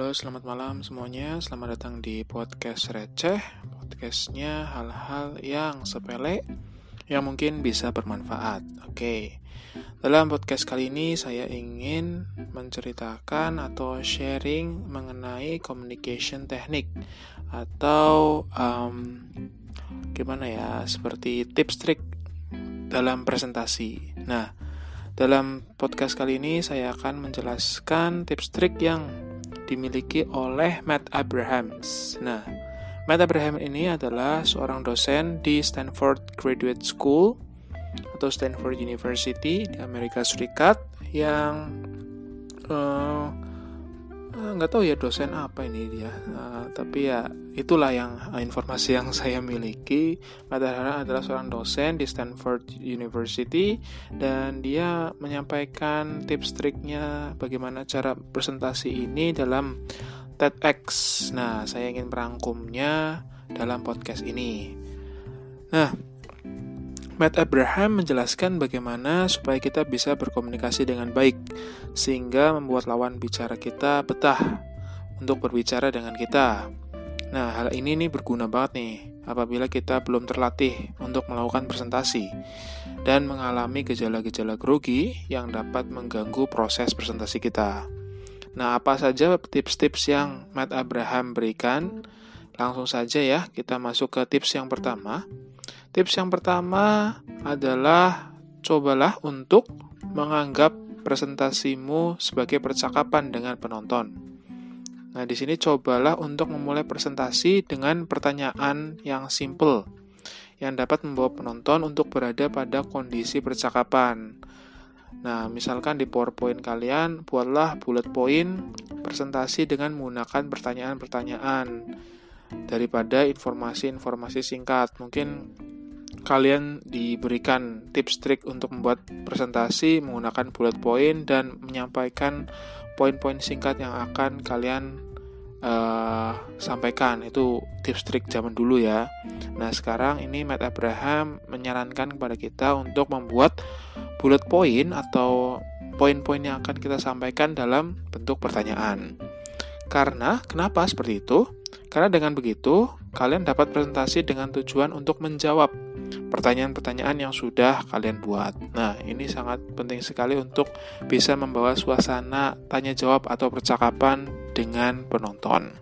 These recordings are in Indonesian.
Halo, selamat malam semuanya. Selamat datang di podcast receh. Podcastnya hal-hal yang sepele yang mungkin bisa bermanfaat. Oke, dalam podcast kali ini saya ingin menceritakan atau sharing mengenai communication teknik atau um, gimana ya, seperti tips trik dalam presentasi. Nah, dalam podcast kali ini saya akan menjelaskan tips trik yang dimiliki oleh Matt Abrahams. Nah, Matt Abraham ini adalah seorang dosen di Stanford Graduate School atau Stanford University di Amerika Serikat yang uh, nggak tahu ya dosen apa ini dia. Uh, tapi ya itulah yang uh, informasi yang saya miliki. Madahara adalah seorang dosen di Stanford University dan dia menyampaikan tips triknya bagaimana cara presentasi ini dalam TEDx. Nah saya ingin merangkumnya dalam podcast ini. Nah Matt Abraham menjelaskan bagaimana supaya kita bisa berkomunikasi dengan baik, sehingga membuat lawan bicara kita betah untuk berbicara dengan kita. Nah, hal ini nih berguna banget nih apabila kita belum terlatih untuk melakukan presentasi dan mengalami gejala-gejala grogi yang dapat mengganggu proses presentasi kita. Nah, apa saja tips-tips yang Matt Abraham berikan? Langsung saja ya, kita masuk ke tips yang pertama. Tips yang pertama adalah cobalah untuk menganggap presentasimu sebagai percakapan dengan penonton. Nah, di sini cobalah untuk memulai presentasi dengan pertanyaan yang simple yang dapat membawa penonton untuk berada pada kondisi percakapan. Nah, misalkan di PowerPoint kalian, buatlah bullet point presentasi dengan menggunakan pertanyaan-pertanyaan daripada informasi-informasi singkat. Mungkin kalian diberikan tips trik untuk membuat presentasi menggunakan bullet point dan menyampaikan poin-poin singkat yang akan kalian uh, sampaikan itu tips trik zaman dulu ya. Nah sekarang ini Matt Abraham menyarankan kepada kita untuk membuat bullet point atau poin-poin yang akan kita sampaikan dalam bentuk pertanyaan. Karena kenapa seperti itu? Karena dengan begitu kalian dapat presentasi dengan tujuan untuk menjawab pertanyaan-pertanyaan yang sudah kalian buat. Nah, ini sangat penting sekali untuk bisa membawa suasana tanya jawab atau percakapan dengan penonton.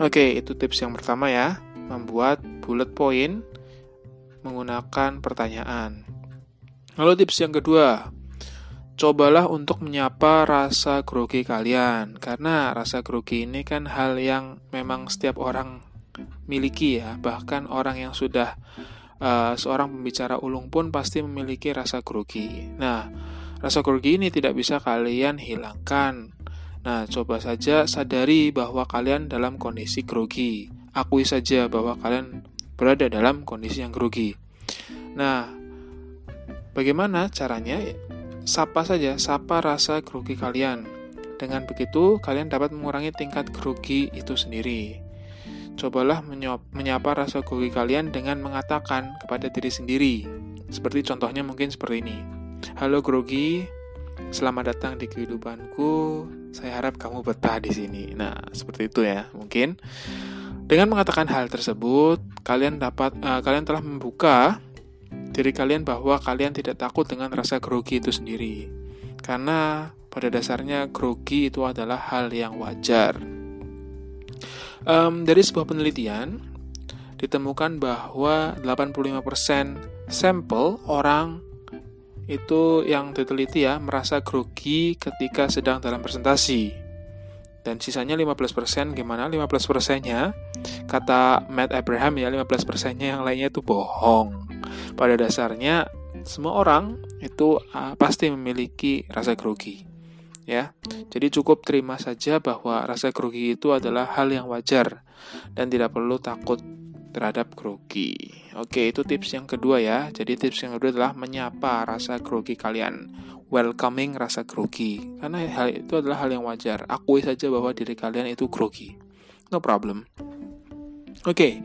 Oke, itu tips yang pertama ya, membuat bullet point menggunakan pertanyaan. Lalu tips yang kedua, cobalah untuk menyapa rasa grogi kalian karena rasa grogi ini kan hal yang memang setiap orang miliki ya bahkan orang yang sudah uh, seorang pembicara ulung pun pasti memiliki rasa grogi. Nah, rasa grogi ini tidak bisa kalian hilangkan. Nah, coba saja sadari bahwa kalian dalam kondisi grogi. Akui saja bahwa kalian berada dalam kondisi yang grogi. Nah, bagaimana caranya? Sapa saja, sapa rasa grogi kalian. Dengan begitu, kalian dapat mengurangi tingkat grogi itu sendiri. Cobalah menyapa rasa grogi kalian dengan mengatakan kepada diri sendiri. Seperti contohnya mungkin seperti ini. Halo grogi, selamat datang di kehidupanku. Saya harap kamu betah di sini. Nah, seperti itu ya, mungkin. Dengan mengatakan hal tersebut, kalian dapat uh, kalian telah membuka diri kalian bahwa kalian tidak takut dengan rasa grogi itu sendiri. Karena pada dasarnya grogi itu adalah hal yang wajar. Um, dari sebuah penelitian, ditemukan bahwa 85% sampel orang itu yang diteliti ya merasa grogi ketika sedang dalam presentasi. Dan sisanya 15% gimana? 15%-nya kata Matt Abraham ya 15%-nya yang lainnya itu bohong. Pada dasarnya semua orang itu uh, pasti memiliki rasa grogi ya. Jadi cukup terima saja bahwa rasa grogi itu adalah hal yang wajar dan tidak perlu takut terhadap grogi. Oke, itu tips yang kedua ya. Jadi tips yang kedua adalah menyapa rasa grogi kalian. Welcoming rasa grogi. Karena hal itu adalah hal yang wajar. Akui saja bahwa diri kalian itu grogi. No problem. Oke.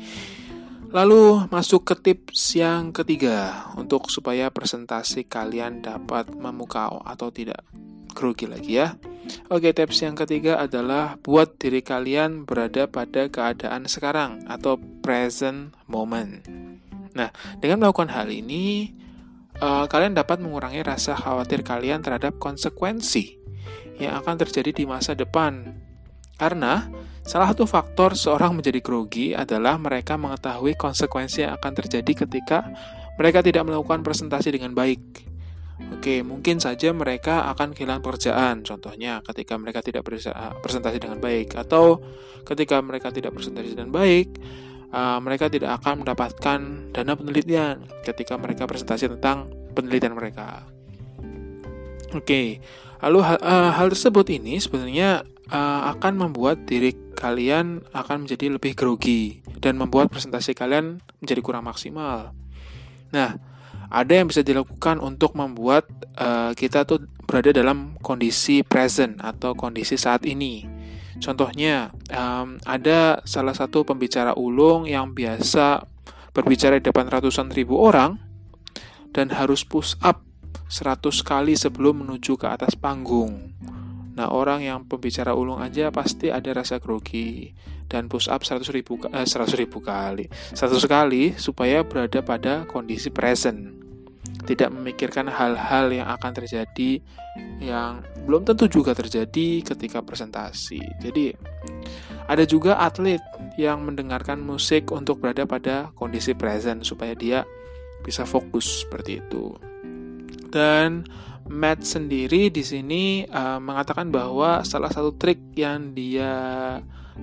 Lalu masuk ke tips yang ketiga untuk supaya presentasi kalian dapat memukau atau tidak grogi lagi ya. Oke, tips yang ketiga adalah buat diri kalian berada pada keadaan sekarang atau present moment. Nah, dengan melakukan hal ini, uh, kalian dapat mengurangi rasa khawatir kalian terhadap konsekuensi yang akan terjadi di masa depan. Karena salah satu faktor seorang menjadi grogi adalah mereka mengetahui konsekuensi yang akan terjadi ketika mereka tidak melakukan presentasi dengan baik. Oke, mungkin saja mereka akan kehilangan pekerjaan. Contohnya, ketika mereka tidak presentasi dengan baik, atau ketika mereka tidak presentasi dengan baik, uh, mereka tidak akan mendapatkan dana penelitian ketika mereka presentasi tentang penelitian mereka. Oke, lalu hal, uh, hal tersebut ini sebenarnya akan membuat diri kalian akan menjadi lebih grogi dan membuat presentasi kalian menjadi kurang maksimal. Nah, ada yang bisa dilakukan untuk membuat uh, kita tuh berada dalam kondisi present atau kondisi saat ini. Contohnya, um, ada salah satu pembicara ulung yang biasa berbicara di depan ratusan ribu orang dan harus push up 100 kali sebelum menuju ke atas panggung. Nah, orang yang pembicara ulung aja pasti ada rasa grogi dan push up 100 ribu, eh, 100 ribu kali 100 kali supaya berada pada kondisi present tidak memikirkan hal-hal yang akan terjadi yang belum tentu juga terjadi ketika presentasi. Jadi ada juga atlet yang mendengarkan musik untuk berada pada kondisi present supaya dia bisa fokus seperti itu. Dan Matt sendiri di sini uh, mengatakan bahwa salah satu trik yang dia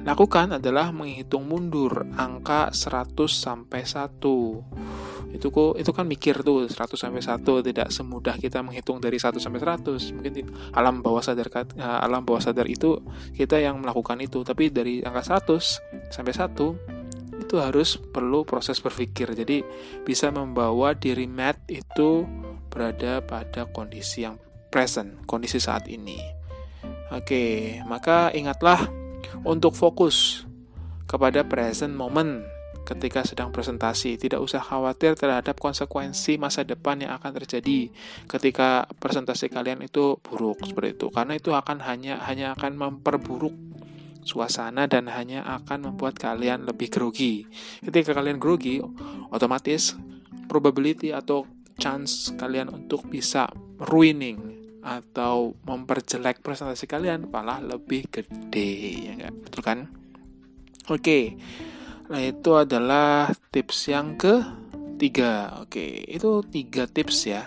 lakukan adalah menghitung mundur angka 100 sampai 1 itu kok itu kan mikir tuh 100 sampai 1 tidak semudah kita menghitung dari 1 sampai 100 mungkin alam bawah sadar eh, alam bawah sadar itu kita yang melakukan itu. Tapi dari angka 100 sampai 1 itu harus perlu proses berpikir. Jadi bisa membawa diri Matt itu berada pada kondisi yang present kondisi saat ini. Oke maka ingatlah untuk fokus kepada present moment ketika sedang presentasi. Tidak usah khawatir terhadap konsekuensi masa depan yang akan terjadi ketika presentasi kalian itu buruk seperti itu. Karena itu akan hanya hanya akan memperburuk suasana dan hanya akan membuat kalian lebih grogi. Ketika kalian grogi, otomatis probability atau chance kalian untuk bisa ruining atau memperjelek presentasi kalian malah lebih gede ya enggak betul kan oke Nah, itu adalah tips yang ketiga. Oke, itu tiga tips ya.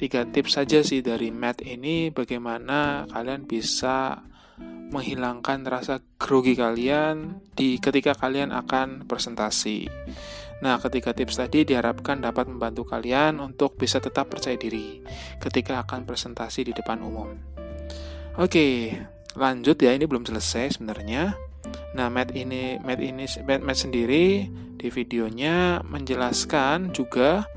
Tiga tips saja sih dari Matt ini bagaimana kalian bisa menghilangkan rasa grogi kalian di ketika kalian akan presentasi. Nah, ketika tips tadi diharapkan dapat membantu kalian untuk bisa tetap percaya diri ketika akan presentasi di depan umum. Oke, lanjut ya, ini belum selesai sebenarnya. Nah, Matt ini Matt ini Matt, Matt sendiri di videonya menjelaskan juga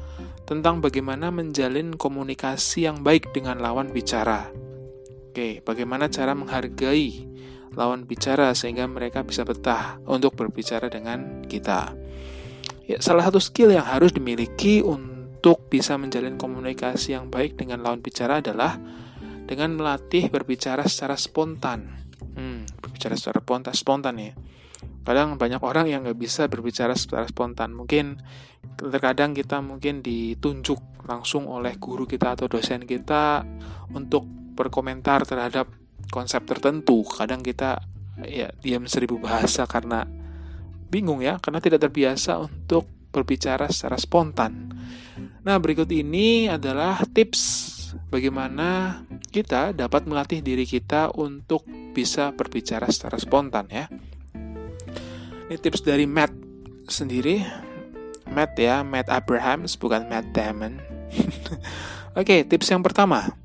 tentang bagaimana menjalin komunikasi yang baik dengan lawan bicara. Oke, bagaimana cara menghargai lawan bicara sehingga mereka bisa betah untuk berbicara dengan kita. Ya, salah satu skill yang harus dimiliki untuk bisa menjalin komunikasi yang baik dengan lawan bicara adalah dengan melatih berbicara secara spontan Hmm, berbicara secara spontan, spontan ya. Kadang banyak orang yang nggak bisa berbicara secara spontan. Mungkin terkadang kita mungkin ditunjuk langsung oleh guru kita atau dosen kita untuk berkomentar terhadap konsep tertentu. Kadang kita ya diam seribu bahasa karena bingung ya, karena tidak terbiasa untuk berbicara secara spontan. Nah, berikut ini adalah tips bagaimana kita dapat melatih diri kita untuk bisa berbicara secara spontan ya. Ini tips dari Matt sendiri. Matt ya, Matt Abrahams bukan Matt Damon. Oke, tips yang pertama.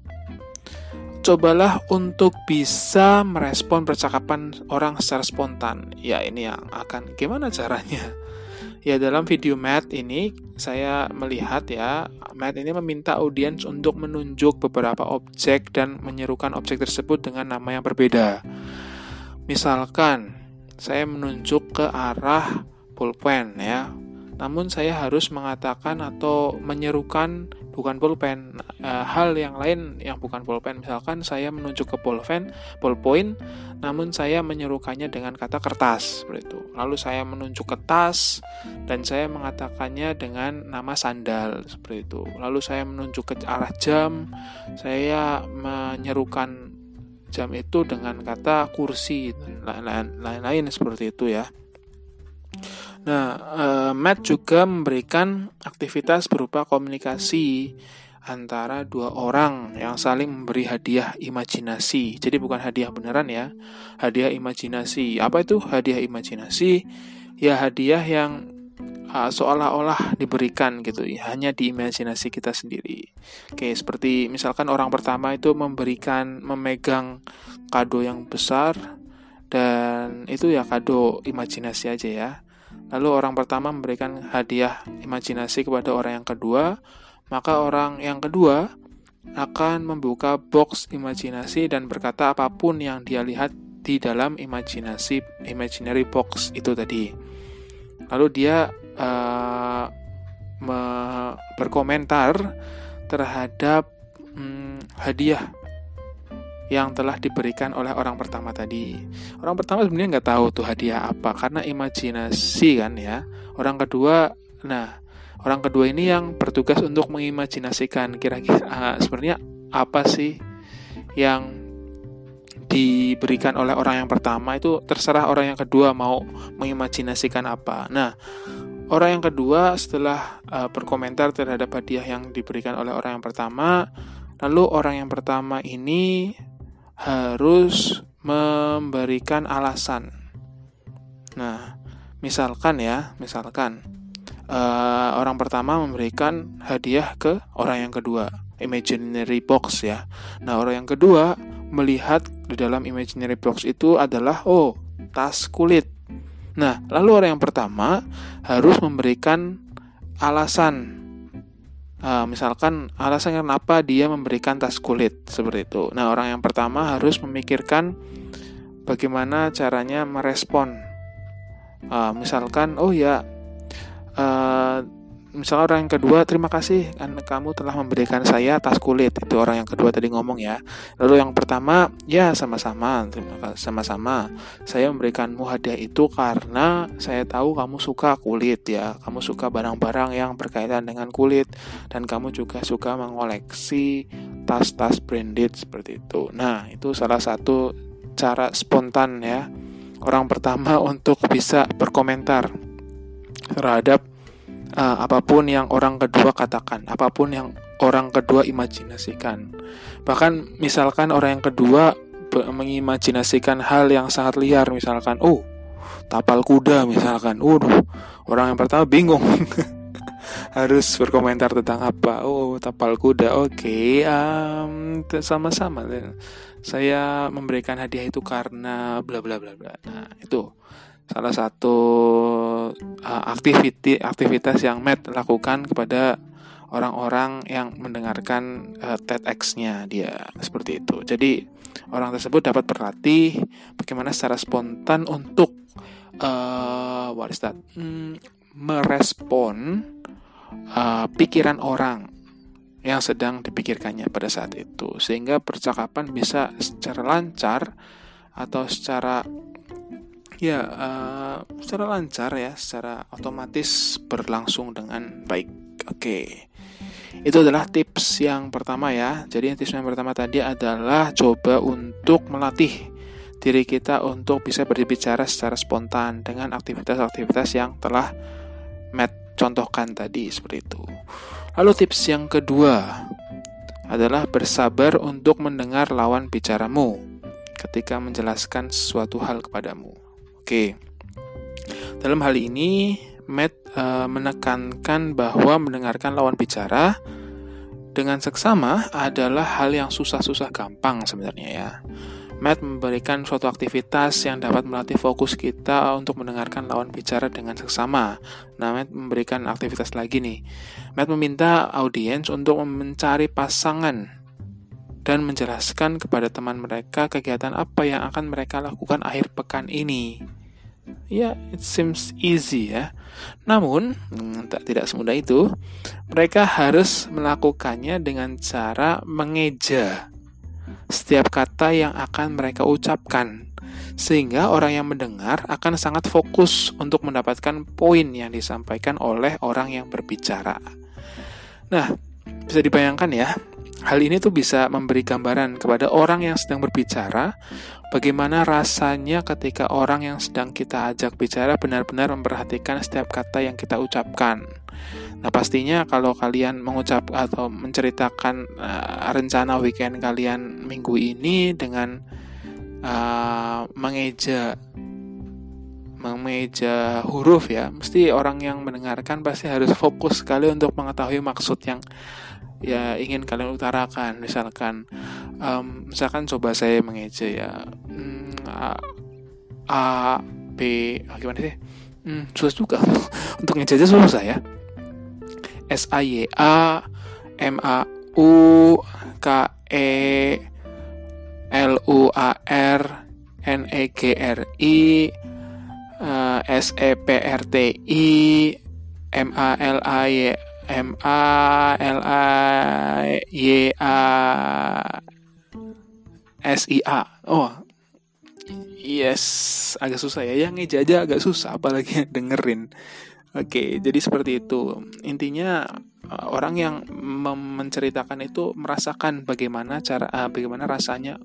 Cobalah untuk bisa merespon percakapan orang secara spontan. Ya, ini yang akan gimana caranya? Ya dalam video Matt ini saya melihat ya Matt ini meminta audiens untuk menunjuk beberapa objek dan menyerukan objek tersebut dengan nama yang berbeda. Misalkan saya menunjuk ke arah pulpen ya. Namun saya harus mengatakan atau menyerukan bukan pulpen. Uh, hal yang lain yang bukan pulpen, misalkan saya menunjuk ke pulpen, pulpoint, namun saya menyerukannya dengan kata kertas, seperti itu. Lalu saya menunjuk ke tas dan saya mengatakannya dengan nama sandal, seperti itu. Lalu saya menunjuk ke arah jam, saya menyerukan jam itu dengan kata kursi lain-lain seperti itu ya. Nah, uh, Matt juga memberikan aktivitas berupa komunikasi antara dua orang yang saling memberi hadiah imajinasi. Jadi bukan hadiah beneran ya, hadiah imajinasi. Apa itu hadiah imajinasi? Ya hadiah yang uh, seolah-olah diberikan gitu ya, hanya di imajinasi kita sendiri. Oke, seperti misalkan orang pertama itu memberikan memegang kado yang besar dan itu ya kado imajinasi aja ya. Lalu orang pertama memberikan hadiah imajinasi kepada orang yang kedua, maka orang yang kedua akan membuka box imajinasi dan berkata apa pun yang dia lihat di dalam imajinasi imaginary box itu tadi. Lalu dia uh, me berkomentar terhadap hmm, hadiah yang telah diberikan oleh orang pertama tadi. Orang pertama sebenarnya nggak tahu tuh hadiah apa karena imajinasi kan ya. Orang kedua, nah orang kedua ini yang bertugas untuk mengimajinasikan kira-kira uh, sebenarnya apa sih yang diberikan oleh orang yang pertama itu terserah orang yang kedua mau mengimajinasikan apa. Nah, orang yang kedua setelah uh, berkomentar terhadap hadiah yang diberikan oleh orang yang pertama, lalu orang yang pertama ini harus memberikan alasan. Nah, misalkan ya, misalkan uh, orang pertama memberikan hadiah ke orang yang kedua, imaginary box ya. Nah, orang yang kedua melihat di dalam imaginary box itu adalah oh, tas kulit. Nah, lalu orang yang pertama harus memberikan alasan Uh, misalkan alasan kenapa dia memberikan tas kulit seperti itu. Nah, orang yang pertama harus memikirkan bagaimana caranya merespon. Uh, misalkan, oh ya, uh, misalnya orang yang kedua terima kasih kan kamu telah memberikan saya tas kulit. Itu orang yang kedua tadi ngomong ya. Lalu yang pertama ya sama-sama terima kasih sama-sama. Saya memberikanmu hadiah itu karena saya tahu kamu suka kulit ya. Kamu suka barang-barang yang berkaitan dengan kulit. Dan kamu juga suka mengoleksi tas-tas branded seperti itu. Nah itu salah satu cara spontan ya. Orang pertama untuk bisa berkomentar terhadap uh, apa pun yang orang kedua katakan, apa pun yang orang kedua imajinasikan. Bahkan misalkan orang yang kedua mengimajinasikan hal yang sangat liar, misalkan, oh tapal kuda misalkan, uh, orang yang pertama bingung. harus berkomentar tentang apa? Oh tapal kuda. Oke okay, um, sama-sama. Saya memberikan hadiah itu karena bla bla bla bla. Nah itu salah satu uh, aktiviti aktivitas yang Matt lakukan kepada orang-orang yang mendengarkan uh, TEDx-nya dia seperti itu. Jadi orang tersebut dapat berlatih bagaimana secara spontan untuk uh, what is that? Hmm, merespon uh, pikiran orang yang sedang dipikirkannya pada saat itu sehingga percakapan bisa secara lancar atau secara Ya, uh, secara lancar ya, secara otomatis berlangsung dengan baik. Oke. Itu adalah tips yang pertama ya. Jadi tips yang pertama tadi adalah coba untuk melatih diri kita untuk bisa berbicara secara spontan dengan aktivitas-aktivitas yang telah Matt contohkan tadi seperti itu. Lalu tips yang kedua adalah bersabar untuk mendengar lawan bicaramu ketika menjelaskan suatu hal kepadamu. Oke. Dalam hal ini, Matt uh, menekankan bahwa mendengarkan lawan bicara dengan seksama adalah hal yang susah-susah gampang sebenarnya ya. Matt memberikan suatu aktivitas yang dapat melatih fokus kita untuk mendengarkan lawan bicara dengan seksama. Nah, Matt memberikan aktivitas lagi nih. Matt meminta audiens untuk mencari pasangan dan menjelaskan kepada teman mereka kegiatan apa yang akan mereka lakukan akhir pekan ini. Ya, it seems easy ya. Namun, hmm, tak tidak semudah itu. Mereka harus melakukannya dengan cara mengeja setiap kata yang akan mereka ucapkan. Sehingga orang yang mendengar akan sangat fokus untuk mendapatkan poin yang disampaikan oleh orang yang berbicara. Nah, bisa dibayangkan ya, hal ini tuh bisa memberi gambaran kepada orang yang sedang berbicara Bagaimana rasanya ketika orang yang sedang kita ajak bicara benar-benar memperhatikan setiap kata yang kita ucapkan. Nah, pastinya kalau kalian mengucap atau menceritakan uh, rencana weekend kalian minggu ini dengan uh, mengeja mengeja huruf ya, mesti orang yang mendengarkan pasti harus fokus sekali untuk mengetahui maksud yang ya ingin kalian utarakan misalkan um, misalkan coba saya mengeja ya. Hmm, a, a b ah, gimana sih? Hmm, susah juga. Untuk ngeja aja susah ya s a y a m a u k e l u a r n e g r i uh, s e p r t i m a l a y M A L A Y A S I A. Oh. Yes, agak susah ya. Yang ngejaja agak susah apalagi dengerin. Oke, jadi seperti itu. Intinya eh, orang yang menceritakan itu merasakan bagaimana cara uh, bagaimana rasanya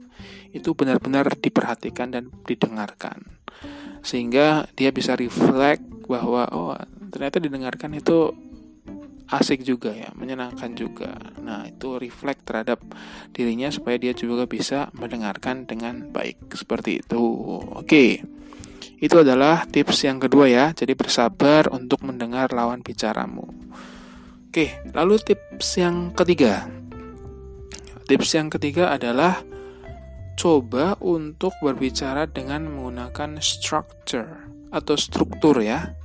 itu benar-benar diperhatikan dan didengarkan. Sehingga dia bisa reflect bahwa oh ternyata didengarkan itu asik juga ya, menyenangkan juga. Nah, itu reflect terhadap dirinya supaya dia juga bisa mendengarkan dengan baik. Seperti itu. Oke. Itu adalah tips yang kedua ya. Jadi bersabar untuk mendengar lawan bicaramu. Oke, lalu tips yang ketiga. Tips yang ketiga adalah coba untuk berbicara dengan menggunakan structure atau struktur ya.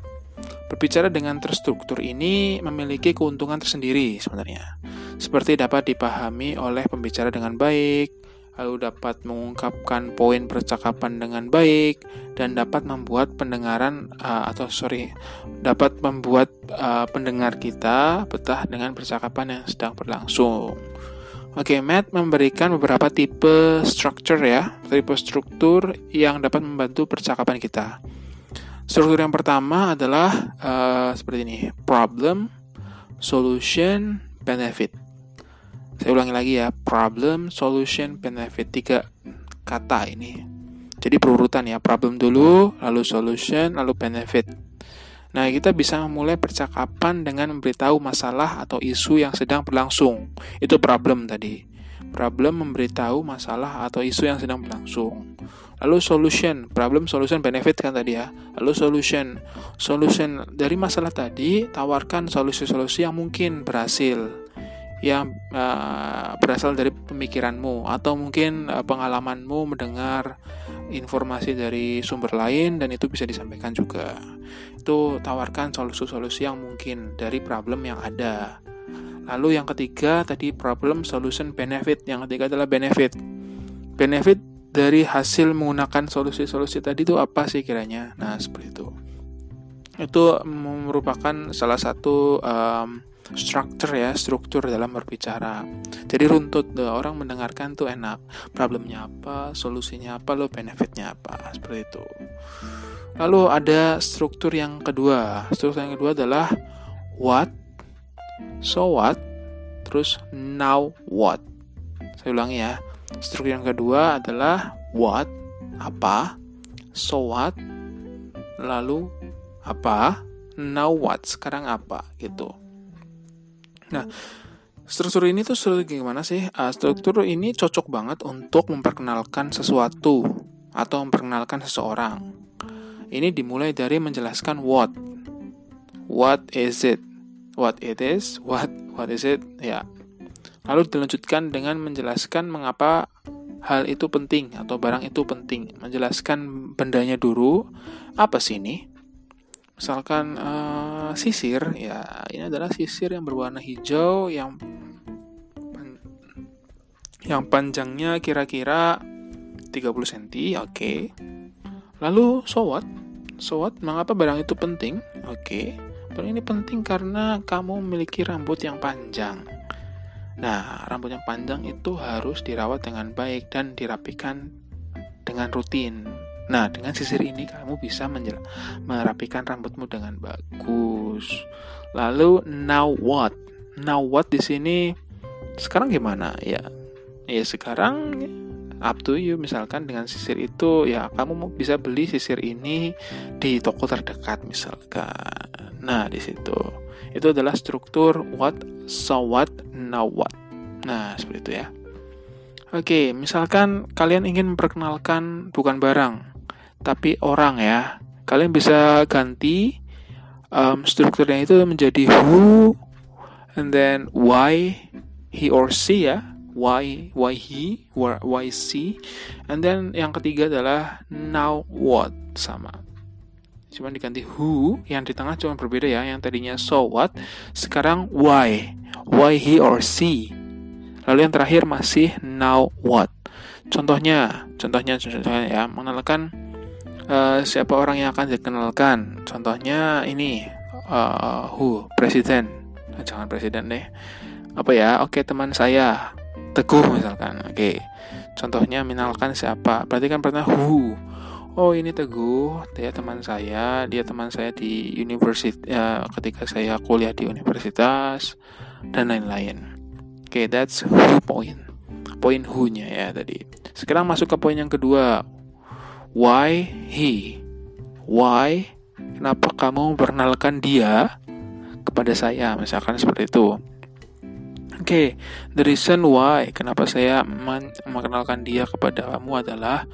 Berbicara dengan terstruktur ini memiliki keuntungan tersendiri sebenarnya. Seperti dapat dipahami oleh pembicara dengan baik, lalu dapat mengungkapkan poin percakapan dengan baik dan dapat membuat pendengaran uh, atau sorry dapat membuat uh, pendengar kita betah dengan percakapan yang sedang berlangsung. Oke, okay, Matt memberikan beberapa tipe structure ya, tipe struktur yang dapat membantu percakapan kita. Struktur yang pertama adalah uh, seperti ini: problem, solution, benefit. Saya ulangi lagi ya: problem, solution, benefit. Tiga kata ini. Jadi berurutan ya: problem dulu, lalu solution, lalu benefit. Nah, kita bisa memulai percakapan dengan memberitahu masalah atau isu yang sedang berlangsung. Itu problem tadi. Problem memberitahu masalah atau isu yang sedang berlangsung. Lalu solution, problem, solution, benefit kan tadi ya. Lalu solution, solution dari masalah tadi tawarkan solusi-solusi yang mungkin berhasil, yang uh, berasal dari pemikiranmu atau mungkin uh, pengalamanmu mendengar informasi dari sumber lain dan itu bisa disampaikan juga. Itu tawarkan solusi-solusi yang mungkin dari problem yang ada. Lalu yang ketiga tadi problem, solution, benefit. Yang ketiga adalah benefit. Benefit dari hasil menggunakan solusi-solusi tadi itu apa sih kiranya? Nah, seperti itu. Itu merupakan salah satu um, struktur ya, struktur dalam berbicara. Jadi runtut the orang mendengarkan tuh enak. Problemnya apa, solusinya apa, lo benefitnya apa, seperti itu. Lalu ada struktur yang kedua. Struktur yang kedua adalah what, so what, terus now what. Saya ulangi ya Struktur yang kedua adalah what, apa, so what, lalu apa, now what, sekarang apa, gitu. Nah, struktur ini tuh struktur gimana sih? Uh, struktur ini cocok banget untuk memperkenalkan sesuatu atau memperkenalkan seseorang. Ini dimulai dari menjelaskan what. What is it? What it is? What what is it? Ya, Lalu dilanjutkan dengan menjelaskan mengapa hal itu penting atau barang itu penting. Menjelaskan bendanya dulu. Apa sih ini? Misalkan uh, sisir, ya ini adalah sisir yang berwarna hijau yang yang panjangnya kira-kira 30 cm, oke. Okay. Lalu so what? So what? Mengapa barang itu penting? Oke, okay. barang ini penting karena kamu memiliki rambut yang panjang. Nah, rambut yang panjang itu harus dirawat dengan baik dan dirapikan dengan rutin. Nah, dengan sisir ini kamu bisa merapikan rambutmu dengan bagus. Lalu now what? Now what di sini sekarang gimana? Ya, ya sekarang up to you misalkan dengan sisir itu ya kamu bisa beli sisir ini di toko terdekat misalkan nah di situ itu adalah struktur what so what now what. Nah seperti itu ya. Oke misalkan kalian ingin memperkenalkan bukan barang tapi orang ya. Kalian bisa ganti um, strukturnya itu menjadi who and then why he or she ya. Why why he why she. And then yang ketiga adalah now what sama cuma diganti who yang di tengah cuma berbeda ya. Yang tadinya so what sekarang why. Why he or she. Lalu yang terakhir masih now what. Contohnya contohnya contohnya ya. Mengenalkan uh, siapa orang yang akan dikenalkan. Contohnya ini uh, who presiden. Jangan presiden deh. Apa ya? Oke teman saya. Teguh misalkan. Oke. Contohnya misalkan siapa? Berarti kan pernah who. Oh ini Teguh, dia teman saya, dia teman saya di universitas ya, ketika saya kuliah di universitas dan lain-lain. Oke, okay, that's who point. Poin who-nya ya tadi. Sekarang masuk ke poin yang kedua. Why he? Why? Kenapa kamu memperkenalkan dia kepada saya? Misalkan seperti itu. Oke, okay, the reason why kenapa saya mengenalkan dia kepada kamu adalah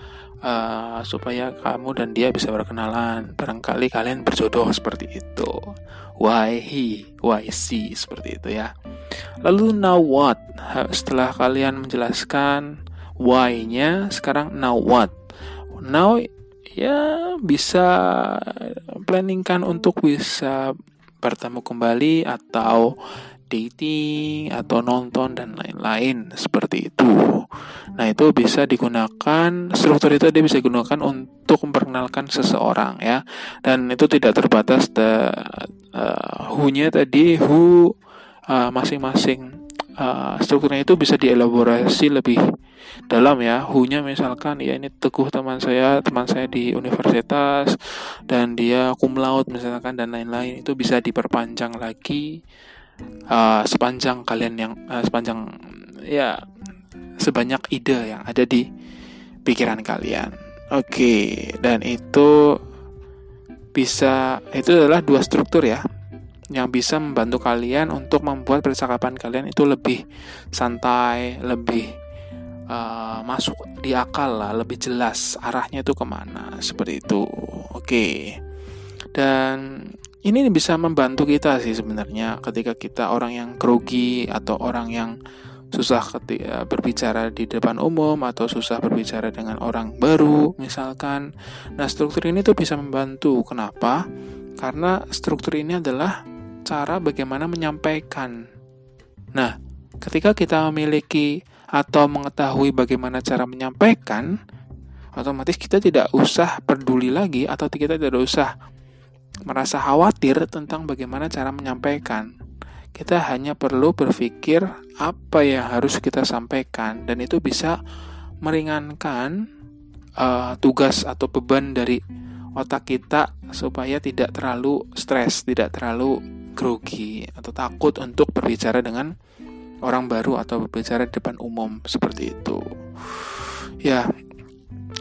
uh, supaya kamu dan dia bisa berkenalan. Barangkali kalian berjodoh seperti itu. Why he, why she seperti itu ya. Lalu now what? Setelah kalian menjelaskan why-nya, sekarang now what? Now ya bisa planningkan untuk bisa bertemu kembali atau dating atau nonton dan lain-lain seperti itu. Nah, itu bisa digunakan struktur itu dia bisa digunakan untuk memperkenalkan seseorang ya. Dan itu tidak terbatas the uh, who-nya tadi who uh, masing-masing uh, strukturnya itu bisa dielaborasi lebih dalam ya who-nya misalkan ya ini teguh teman saya teman saya di universitas dan dia cum laude misalkan dan lain-lain itu bisa diperpanjang lagi uh, sepanjang kalian yang uh, sepanjang ya sebanyak ide yang ada di pikiran kalian. Oke, okay, dan itu bisa itu adalah dua struktur ya yang bisa membantu kalian untuk membuat percakapan kalian itu lebih santai, lebih uh, masuk di akal lah, lebih jelas arahnya itu ke mana seperti itu. Oke, okay. dan ini bisa membantu kita sih sebenarnya ketika kita orang yang grogi atau orang yang susah ketika berbicara di depan umum atau susah berbicara dengan orang baru misalkan. Nah, struktur ini tuh bisa membantu. Kenapa? Karena struktur ini adalah cara bagaimana menyampaikan. Nah, ketika kita memiliki atau mengetahui bagaimana cara menyampaikan, otomatis kita tidak usah peduli lagi atau kita tidak usah merasa khawatir tentang bagaimana cara menyampaikan. Kita hanya perlu berpikir apa yang harus kita sampaikan, dan itu bisa meringankan uh, tugas atau beban dari otak kita supaya tidak terlalu stres, tidak terlalu grogi atau takut untuk berbicara dengan orang baru atau berbicara di depan umum seperti itu. Ya,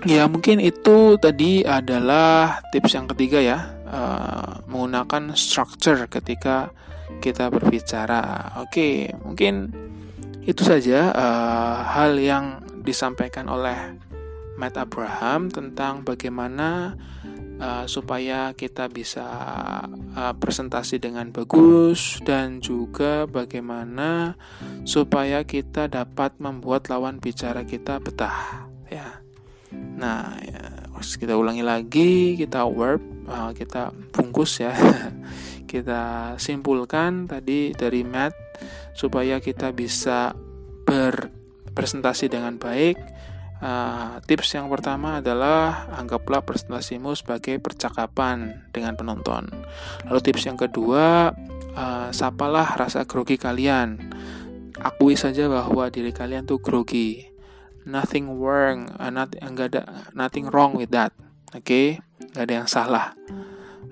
ya mungkin itu tadi adalah tips yang ketiga ya uh, menggunakan structure ketika kita berbicara. Oke, mungkin itu saja uh, hal yang disampaikan oleh Matt Abraham tentang bagaimana uh, supaya kita bisa uh, presentasi dengan bagus dan juga bagaimana supaya kita dapat membuat lawan bicara kita betah ya. Nah, ya, kita ulangi lagi, kita verb uh, kita bungkus ya kita simpulkan tadi dari Matt supaya kita bisa berpresentasi dengan baik Uh, tips yang pertama adalah anggaplah presentasimu sebagai percakapan dengan penonton. Lalu tips yang kedua, uh, sapalah rasa grogi kalian. Akui saja bahwa diri kalian tuh grogi. Nothing wrong, uh, not, enggak ada nothing wrong with that. Oke, okay? nggak ada yang salah.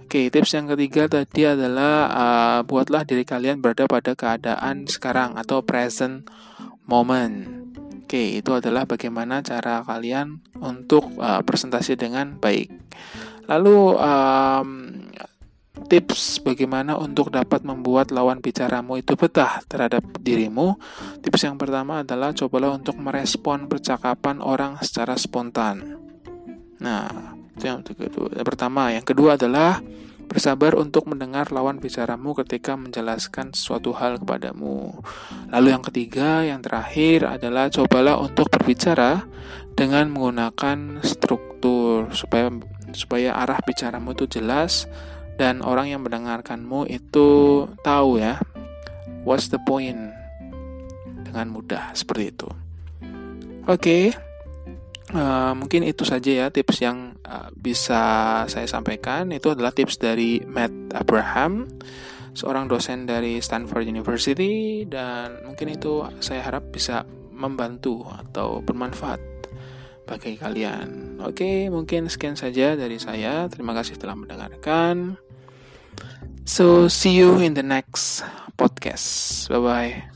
Oke, okay, tips yang ketiga tadi adalah uh, buatlah diri kalian berada pada keadaan sekarang atau present moment. Oke, itu adalah bagaimana cara kalian untuk uh, presentasi dengan baik. Lalu um, tips bagaimana untuk dapat membuat lawan bicaramu itu betah terhadap dirimu. Tips yang pertama adalah cobalah untuk merespon percakapan orang secara spontan. Nah, itu yang. Yang pertama, yang kedua adalah Bersabar untuk mendengar lawan bicaramu ketika menjelaskan suatu hal kepadamu. Lalu yang ketiga, yang terakhir adalah cobalah untuk berbicara dengan menggunakan struktur supaya supaya arah bicaramu itu jelas dan orang yang mendengarkanmu itu tahu ya what's the point dengan mudah seperti itu. Oke. Okay. Uh, mungkin itu saja ya tips yang uh, bisa saya sampaikan. Itu adalah tips dari Matt Abraham, seorang dosen dari Stanford University, dan mungkin itu saya harap bisa membantu atau bermanfaat bagi kalian. Oke, mungkin sekian saja dari saya. Terima kasih telah mendengarkan. So, see you in the next podcast. Bye bye.